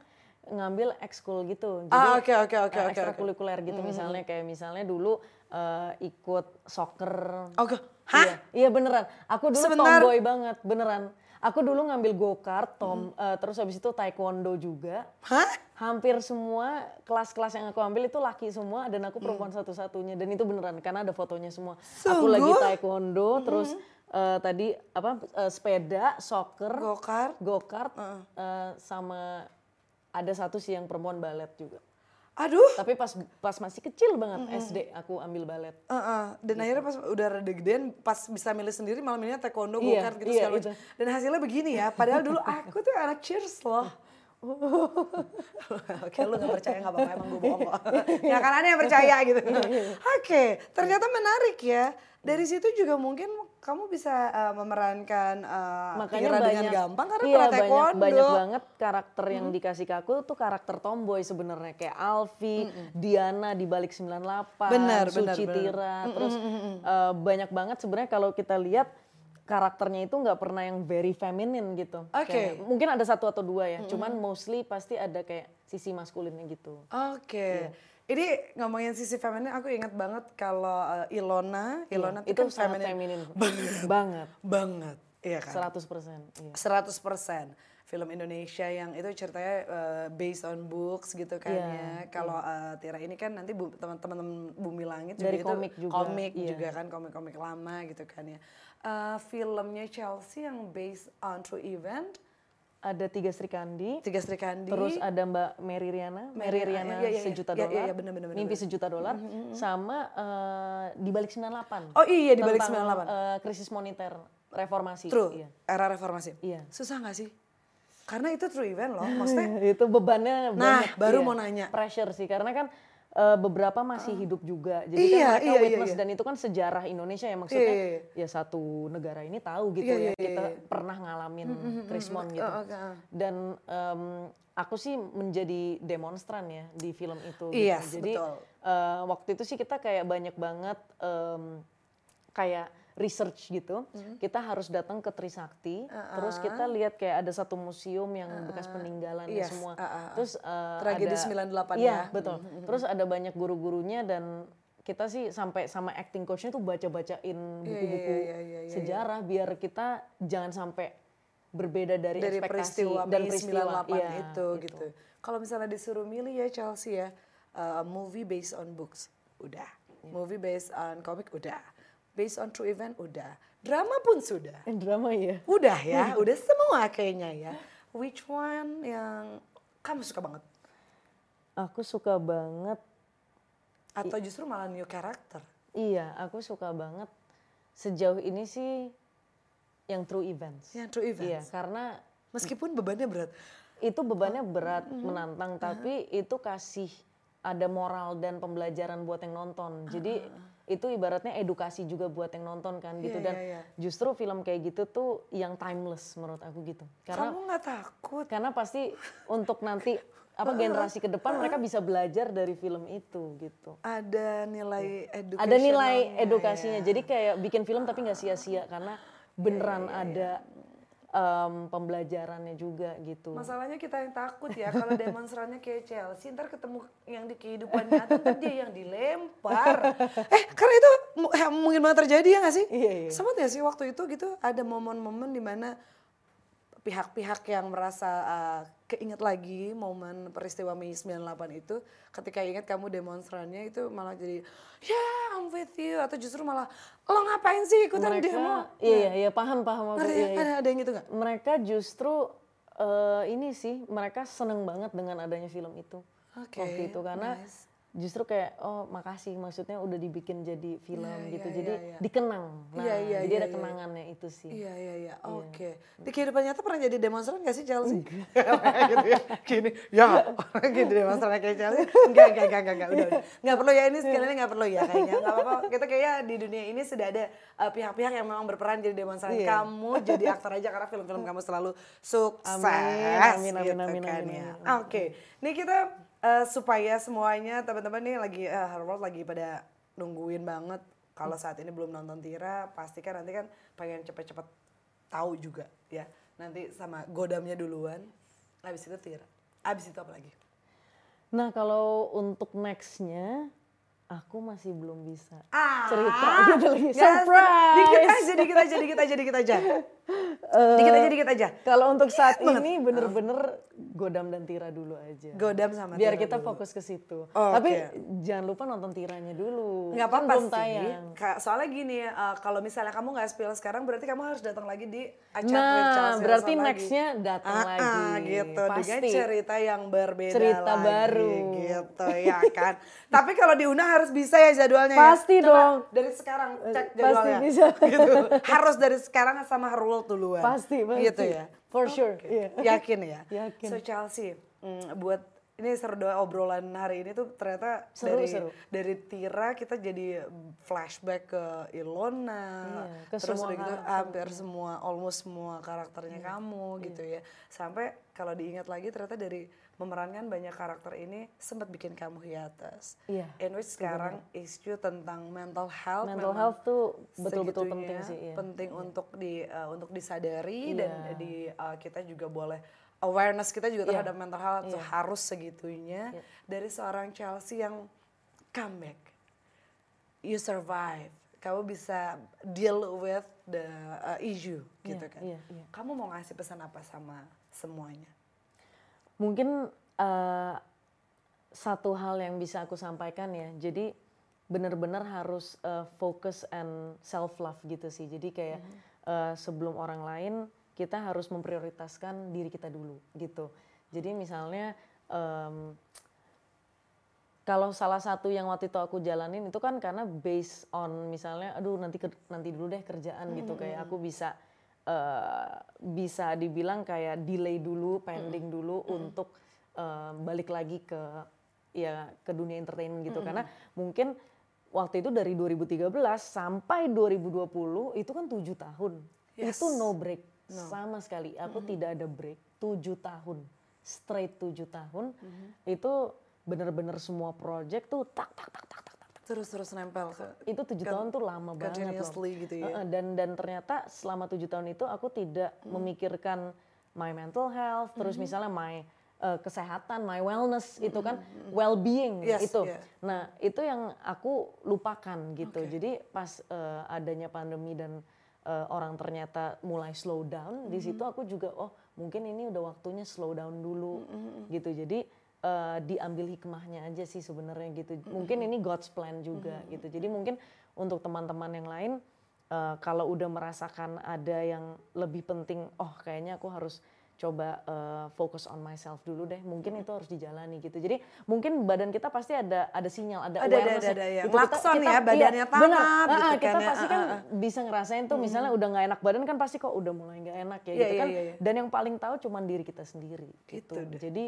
Speaker 1: ngambil ekskul gitu. Jadi
Speaker 2: Ah, oke, oke, oke,
Speaker 1: eh,
Speaker 2: oke,
Speaker 1: ekstrakurikuler gitu misalnya kayak misalnya dulu eh, ikut soccer.
Speaker 2: Oke. Hah?
Speaker 1: Iya, iya beneran. Aku dulu
Speaker 2: Sebentar.
Speaker 1: tomboy banget, beneran. Aku dulu ngambil go-kart, tom, eh, terus habis itu taekwondo juga.
Speaker 2: Hah?
Speaker 1: Hampir semua kelas-kelas yang aku ambil itu laki semua dan aku perempuan satu-satunya dan itu beneran karena ada fotonya semua. Aku
Speaker 2: Sungguh?
Speaker 1: lagi taekwondo, terus eh, tadi apa eh, sepeda, soccer,
Speaker 2: Go-kart?
Speaker 1: go-kart, eh, sama ada satu sih yang perempuan balet juga.
Speaker 2: Aduh.
Speaker 1: Tapi pas pas masih kecil banget SD aku ambil balet.
Speaker 2: Uh-uh. Dan akhirnya pas udah rada gedean, pas bisa milih sendiri malam ini taekwondo,
Speaker 1: Iya,
Speaker 2: go-kart gitu
Speaker 1: iya,
Speaker 2: segala macam. Dan hasilnya begini ya, padahal dulu aku tuh anak cheers loh. Oke, lu gak percaya gak apa-apa, emang gue bohong kok. ya kan ada yang percaya gitu. Oke, ternyata menarik ya. Dari situ juga mungkin kamu bisa uh, memerankan uh,
Speaker 1: Makanya
Speaker 2: Vira
Speaker 1: banyak
Speaker 2: dengan gampang karena
Speaker 1: iya, banyak, banyak banget karakter yang dikasih ke aku tuh karakter tomboy sebenarnya. Kayak Alfi, Diana di balik 98,
Speaker 2: Benar,
Speaker 1: Suci
Speaker 2: benar.
Speaker 1: Tira, terus eh, banyak banget sebenarnya kalau kita lihat karakternya itu nggak pernah yang very feminine gitu.
Speaker 2: Oke.
Speaker 1: Kayak, mungkin ada satu atau dua ya, cuman mostly pasti ada kayak sisi maskulinnya gitu.
Speaker 2: Oke.
Speaker 1: Iya.
Speaker 2: Ini ngomongin sisi feminin, aku ingat banget kalau uh, Ilona, Ilona
Speaker 1: Iya,
Speaker 2: tuh
Speaker 1: itu
Speaker 2: kan
Speaker 1: sangat
Speaker 2: feminin
Speaker 1: feminin banget,
Speaker 2: banget. Iya kan?
Speaker 1: 100%. Iya.
Speaker 2: 100% film Indonesia yang itu ceritanya uh, based on books gitu kan
Speaker 1: Iya,
Speaker 2: ya. Kalau uh, Tira ini kan nanti bu- teman-teman Bumi Langit
Speaker 1: Dari
Speaker 2: juga
Speaker 1: komik
Speaker 2: itu
Speaker 1: juga,
Speaker 2: komik
Speaker 1: iya.
Speaker 2: juga kan komik-komik lama gitu kan ya. Uh, filmnya Chelsea yang based on true event,
Speaker 1: Ada tiga Sri Kandi,
Speaker 2: Tiga Sri Kandi.
Speaker 1: Terus ada Mbak Mary Riana, Mary
Speaker 2: Mary-
Speaker 1: Riana
Speaker 2: iya, iya, iya.
Speaker 1: sejuta
Speaker 2: Iya,
Speaker 1: dolar,
Speaker 2: iya, iya, benar, benar, benar,
Speaker 1: mimpi sejuta dolar, sama eh, di balik 98.
Speaker 2: Oh iya, di balik
Speaker 1: Tentang,
Speaker 2: 98.
Speaker 1: eh, krisis moneter, reformasi.
Speaker 2: True,
Speaker 1: Iya.
Speaker 2: era reformasi.
Speaker 1: Iya.
Speaker 2: Susah gak sih? Karena itu true event loh, maksudnya
Speaker 1: itu bebannya
Speaker 2: Nah,
Speaker 1: banyak.
Speaker 2: baru
Speaker 1: iya.
Speaker 2: mau nanya.
Speaker 1: Pressure sih, karena kan eh, beberapa masih hidup juga. Jadi
Speaker 2: Iya,
Speaker 1: kan mereka
Speaker 2: iya, iya,
Speaker 1: witness
Speaker 2: iya.
Speaker 1: dan itu kan sejarah Indonesia ya maksudnya.
Speaker 2: Iya, iya,
Speaker 1: Ya satu negara ini tahu gitu
Speaker 2: Iya,
Speaker 1: ya.
Speaker 2: iya, iya,
Speaker 1: Kita
Speaker 2: iya.
Speaker 1: pernah ngalamin krismon gitu.
Speaker 2: Oh, ah.
Speaker 1: Dan em, aku sih menjadi demonstran ya di film itu.
Speaker 2: Yes,
Speaker 1: gitu. Jadi
Speaker 2: betul.
Speaker 1: eh, waktu itu sih kita kayak banyak banget em, kayak research gitu.
Speaker 2: Hmm.
Speaker 1: Kita harus datang ke Trisakti, terus kita lihat kayak ada satu museum yang bekas peninggalan
Speaker 2: Yes,
Speaker 1: semua.
Speaker 2: ah, ah.
Speaker 1: Terus eh,
Speaker 2: Tragedi
Speaker 1: ada,
Speaker 2: 98
Speaker 1: iya,
Speaker 2: ya.
Speaker 1: betul. Terus ada banyak guru-gurunya dan kita sih sampai sama acting coachnya tuh baca-bacain buku-buku
Speaker 2: iya, iya, iya, iya.
Speaker 1: sejarah biar kita jangan sampai berbeda dari,
Speaker 2: dari
Speaker 1: ekspektasi
Speaker 2: peristiwa
Speaker 1: dan peristiwa
Speaker 2: 98
Speaker 1: Iya,
Speaker 2: itu gitu. Kalau misalnya disuruh milih ya Chelsea ya, uh, movie based on books, udah.
Speaker 1: Iya.
Speaker 2: Movie based on comic, udah. Based on true event, udah. Drama pun sudah.
Speaker 1: Eh, drama ya.
Speaker 2: Udah ya, udah semua kayaknya ya. Which one yang kamu suka banget?
Speaker 1: Aku suka banget,
Speaker 2: Atau justru malah new character?
Speaker 1: iya aku suka banget sejauh ini sih yang true events.
Speaker 2: Yang true events?
Speaker 1: Iya, karena
Speaker 2: Meskipun bebannya berat.
Speaker 1: itu bebannya berat,
Speaker 2: Mm-hmm.
Speaker 1: menantang, tapi itu kasih ada moral dan pembelajaran buat yang nonton. Jadi itu ibaratnya edukasi juga buat yang nonton kan gitu.
Speaker 2: Iya,
Speaker 1: Dan
Speaker 2: iya, iya.
Speaker 1: justru film kayak gitu tuh yang timeless menurut aku gitu. Karena
Speaker 2: Kamu nggak takut?
Speaker 1: karena pasti untuk nanti apa generasi ke depan mereka bisa belajar dari film itu gitu.
Speaker 2: Ada nilai edukasi.
Speaker 1: Ada nilai edukasinya. Jadi kayak bikin film tapi nggak sia-sia karena beneran ada em, pembelajarannya juga gitu.
Speaker 2: Masalahnya kita yang takut ya kalau demonstrannya kayak Chelsea ntar ketemu yang di kehidupan nyata dia yang dilempar. eh karena itu eh, mungkin banget terjadi ya gak sih?
Speaker 1: Iya, iya.
Speaker 2: Sempat ya sih waktu itu gitu ada momen-momen di mana pihak-pihak yang merasa uh, keinget lagi momen peristiwa Mei 98 itu ketika ingat kamu demonstrannya itu malah jadi ya I'm with you atau justru malah lo ngapain sih ikutan
Speaker 1: mereka,
Speaker 2: demo?
Speaker 1: iya iya iya paham paham.
Speaker 2: Ngerti
Speaker 1: Iya,
Speaker 2: ya?
Speaker 1: iya.
Speaker 2: Ada, ada yang gitu gak?
Speaker 1: Mereka justru eh, ini sih mereka seneng banget dengan adanya film itu
Speaker 2: Oke,
Speaker 1: waktu itu karena
Speaker 2: nice.
Speaker 1: Justru kayak oh makasih maksudnya udah dibikin jadi film
Speaker 2: Iya,
Speaker 1: gitu
Speaker 2: iya,
Speaker 1: jadi
Speaker 2: iya, iya.
Speaker 1: dikenang. Nah
Speaker 2: Iya, iya,
Speaker 1: jadi
Speaker 2: iya,
Speaker 1: ada
Speaker 2: iya.
Speaker 1: kenangannya itu sih.
Speaker 2: Iya iya iya. Oke. Di kehidupan nyata pernah jadi demonstran gak sih Chelsea? gitu ya. Gini, ya orang gitu demonstran kayak Chelsea. Enggak enggak enggak enggak enggak udah. Enggak perlu ya ini sekalian enggak perlu ya kayaknya. Enggak apa-apa. Kita kayak di dunia ini sudah ada uh, pihak-pihak yang memang berperan jadi demonstran.
Speaker 1: Iya.
Speaker 2: Kamu jadi aktor aja karena film-film kamu selalu sukses.
Speaker 1: Amin, amin,
Speaker 2: gitu
Speaker 1: amin,
Speaker 2: kan
Speaker 1: amin,
Speaker 2: ya.
Speaker 1: amin,
Speaker 2: Oke. Ini kita uh, supaya semuanya teman-teman nih lagi uh, Harvard lagi pada nungguin banget. Kalau saat ini belum nonton Tira pastikan nanti kan pengen cepet-cepet tahu juga ya. Nanti sama godamnya duluan habis itu Tira. Habis itu apa lagi?
Speaker 1: Nah kalau untuk nextnya aku masih belum bisa
Speaker 2: ah!
Speaker 1: cerita. Gitu lagi. Surprise!
Speaker 2: dikit aja dikit aja dikit aja dikit aja
Speaker 1: Eh,
Speaker 2: dikit aja dikit aja
Speaker 1: Kalau untuk saat ini bener-bener Godam dan Tira dulu aja.
Speaker 2: godam sama
Speaker 1: Biar
Speaker 2: Tira
Speaker 1: kita
Speaker 2: dulu.
Speaker 1: fokus ke situ.
Speaker 2: Oh,
Speaker 1: Tapi
Speaker 2: oke.
Speaker 1: jangan lupa nonton Tiranya dulu.
Speaker 2: nggak
Speaker 1: Kan
Speaker 2: apa-apa
Speaker 1: belum
Speaker 2: sih
Speaker 1: tayang.
Speaker 2: Soalnya gini uh, kalau misalnya kamu nggak spill sekarang berarti kamu harus datang lagi di acara
Speaker 1: Nah, berarti next-nya datang
Speaker 2: Ah,
Speaker 1: lagi.
Speaker 2: ah, gitu dengan
Speaker 1: Pasti.
Speaker 2: cerita yang berbeda
Speaker 1: Cerita
Speaker 2: lagi,
Speaker 1: baru.
Speaker 2: gitu ya kan tapi kalau diundang harus bisa ya jadwalnya ya?
Speaker 1: Pasti
Speaker 2: Coba
Speaker 1: dong.
Speaker 2: dari sekarang cek
Speaker 1: Pasti
Speaker 2: jadwalnya
Speaker 1: bisa.
Speaker 2: gitu harus dari sekarang sama Harul duluan
Speaker 1: Pasti, pasti.
Speaker 2: gitu ya
Speaker 1: For sure. Iya.
Speaker 2: yakin ya
Speaker 1: Yakin.
Speaker 2: so Chelsea mm, buat ini seru doa obrolan hari ini tuh ternyata
Speaker 1: Seru,
Speaker 2: dari
Speaker 1: seru.
Speaker 2: dari Tira kita jadi flashback ke Ilona
Speaker 1: Iya, ke
Speaker 2: terus
Speaker 1: semua
Speaker 2: gitu hampir semua almost semua karakternya
Speaker 1: Iya,
Speaker 2: kamu gitu ya sampai kalau diingat lagi ternyata dari memerankan banyak karakter ini sempat bikin kamu hiatus
Speaker 1: Iya,
Speaker 2: in which sekarang isu tentang mental health
Speaker 1: Mental health tuh betul-betul penting sih. Iya.
Speaker 2: penting untuk di uh, untuk disadari dan
Speaker 1: Iya.
Speaker 2: di uh, kita juga boleh awareness kita juga
Speaker 1: Iya.
Speaker 2: terhadap mental health tuh
Speaker 1: Iya.
Speaker 2: harus segitunya
Speaker 1: Iya.
Speaker 2: dari seorang Chelsea yang comeback you survive kamu bisa deal with the uh, issue gitu
Speaker 1: Iya,
Speaker 2: kan
Speaker 1: iya, iya.
Speaker 2: kamu mau ngasih pesan apa sama semuanya
Speaker 1: Mungkin eh, satu hal yang bisa aku sampaikan ya. Jadi benar-benar harus eh, fokus and self love gitu sih. Jadi kayak eh, sebelum orang lain kita harus memprioritaskan diri kita dulu gitu. Jadi misalnya em, kalau salah satu yang waktu itu aku jalanin itu kan karena based on misalnya aduh nanti nanti dulu deh kerjaan gitu kayak aku bisa eh, bisa dibilang kayak delay dulu pending dulu untuk eh, balik lagi ke ya ke dunia entertainment gitu. Karena mungkin waktu itu dari 2013 sampai 2020 itu kan tujuh tahun.
Speaker 2: Yes.
Speaker 1: itu no break sama sekali. Aku tidak ada break. Tujuh tahun. Straight tujuh tahun. Itu bener-bener semua project tuh tak tak tak tak.
Speaker 2: Terus terus nempel ke
Speaker 1: itu tujuh tahun tuh lama banget loh.
Speaker 2: Gitu ya.
Speaker 1: Dan dan ternyata selama tujuh tahun itu aku tidak memikirkan my mental health terus misalnya my eh, kesehatan my wellness itu kan well being
Speaker 2: Yes,
Speaker 1: itu.
Speaker 2: yeah.
Speaker 1: nah itu yang aku lupakan gitu. Jadi pas eh, adanya pandemi dan eh, orang ternyata mulai slow down di situ aku juga oh mungkin ini udah waktunya slow down dulu. Gitu. Jadi eh, diambil hikmahnya aja sih sebenarnya gitu mungkin ini God's plan juga gitu jadi mungkin untuk teman-teman yang lain eh, kalau udah merasakan ada yang lebih penting oh kayaknya aku harus coba uh, fokus on myself dulu deh. Mungkin itu harus dijalani gitu. Jadi mungkin badan kita pasti ada ada sinyal, ada,
Speaker 2: Ada, ada,
Speaker 1: awareness.
Speaker 2: ada, ada, ya.
Speaker 1: Gitu.
Speaker 2: Lakson ya, badannya
Speaker 1: bener.
Speaker 2: tanap gitu
Speaker 1: ah,
Speaker 2: kan
Speaker 1: kita
Speaker 2: ya.
Speaker 1: pasti kan
Speaker 2: ah, ah.
Speaker 1: bisa ngerasain tuh misalnya udah nggak enak badan kan pasti kok udah mulai nggak enak ya
Speaker 2: Iya,
Speaker 1: gitu
Speaker 2: iya,
Speaker 1: kan.
Speaker 2: iya, iya.
Speaker 1: Dan yang paling tahu cuman diri kita sendiri gitu.
Speaker 2: Itu deh.
Speaker 1: Jadi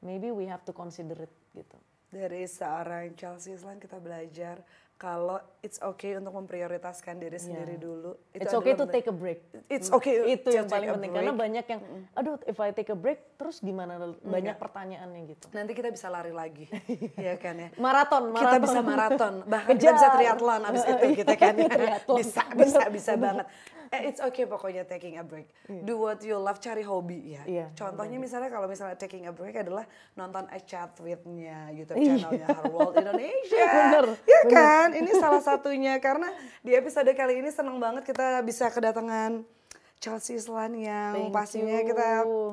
Speaker 1: maybe we have to consider it gitu.
Speaker 2: Dari seorang Chelsea Islan kita belajar kalau it's okay untuk memprioritaskan diri sendiri dulu.
Speaker 1: It's
Speaker 2: adalah
Speaker 1: okay to take a break.
Speaker 2: It's okay
Speaker 1: Itu yang paling penting karena
Speaker 2: break.
Speaker 1: banyak yang aduh if I take a break terus gimana banyak pertanyaannya gitu.
Speaker 2: Nanti kita bisa lari lagi, ya kan ya.
Speaker 1: Maraton,
Speaker 2: Kita
Speaker 1: maraton.
Speaker 2: bisa maraton, bahkan kita bisa triathlon abis itu gitu kan ya. Bisa, bisa, bisa banget. Eh, it's okay pokoknya taking a break. Do what you love, cari hobi ya.
Speaker 1: Iya,
Speaker 2: Contohnya misalnya kalau misalnya taking a break adalah nonton A Chat With-nya YouTube
Speaker 1: Iya.
Speaker 2: channelnya Her World Indonesia.
Speaker 1: Bener,
Speaker 2: Ya kan? Ini salah satunya karena di episode kali ini seneng banget kita bisa kedatangan Chelsea Islan yang
Speaker 1: Thank
Speaker 2: pastinya
Speaker 1: you.
Speaker 2: kita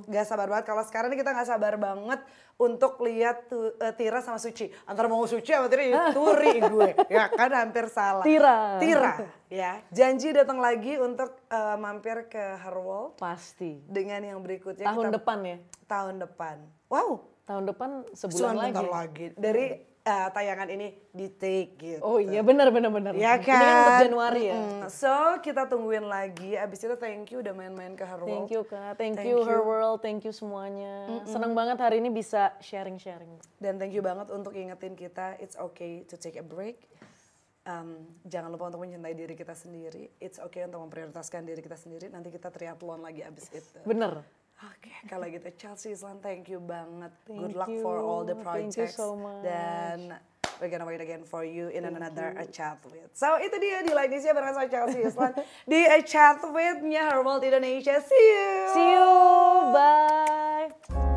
Speaker 2: gak sabar banget. Kalau sekarang ini kita gak sabar banget untuk lihat eh, Tira sama Suci. Antara mau Suci sama Tira, ya Turi gue. Ya kan hampir salah.
Speaker 1: Tira.
Speaker 2: Tira, ya. Janji datang lagi untuk eh, mampir ke Her World
Speaker 1: Pasti.
Speaker 2: dengan yang berikutnya.
Speaker 1: Tahun
Speaker 2: kita-
Speaker 1: depan ya.
Speaker 2: Tahun depan. Wow,
Speaker 1: Tahun depan sebulan
Speaker 2: sebulan
Speaker 1: lagi.
Speaker 2: lagi. Dari eh, tayangan ini di take gitu.
Speaker 1: Oh iya benar benar benar.
Speaker 2: Ya
Speaker 1: Ini
Speaker 2: kan?
Speaker 1: kan untuk Januari ya.
Speaker 2: Mm, So kita tungguin lagi. Abis itu thank you udah main-main ke Her World.
Speaker 1: Thank you Kak, thank,
Speaker 2: Thank
Speaker 1: you,
Speaker 2: you.
Speaker 1: Her World, thank you semuanya. Senang banget hari ini bisa sharing-sharing.
Speaker 2: Dan thank you banget untuk ingetin kita, it's okay to take a break. Um, jangan lupa untuk mencintai diri kita sendiri. It's okay untuk memprioritaskan diri kita sendiri. Nanti kita triathlon lagi abis itu.
Speaker 1: Bener.
Speaker 2: Oke, kalau gitu Chelsea Islan, thank you banget.
Speaker 1: Thank
Speaker 2: Good luck for all the
Speaker 1: you. Thank you
Speaker 2: projects.
Speaker 1: so much.
Speaker 2: Dan we're gonna wait again for you in another A Chat With. So itu dia di Lainisia bareng sama Chelsea Islan di A Chat With-nya Her World Indonesia. See you!
Speaker 1: See you, bye.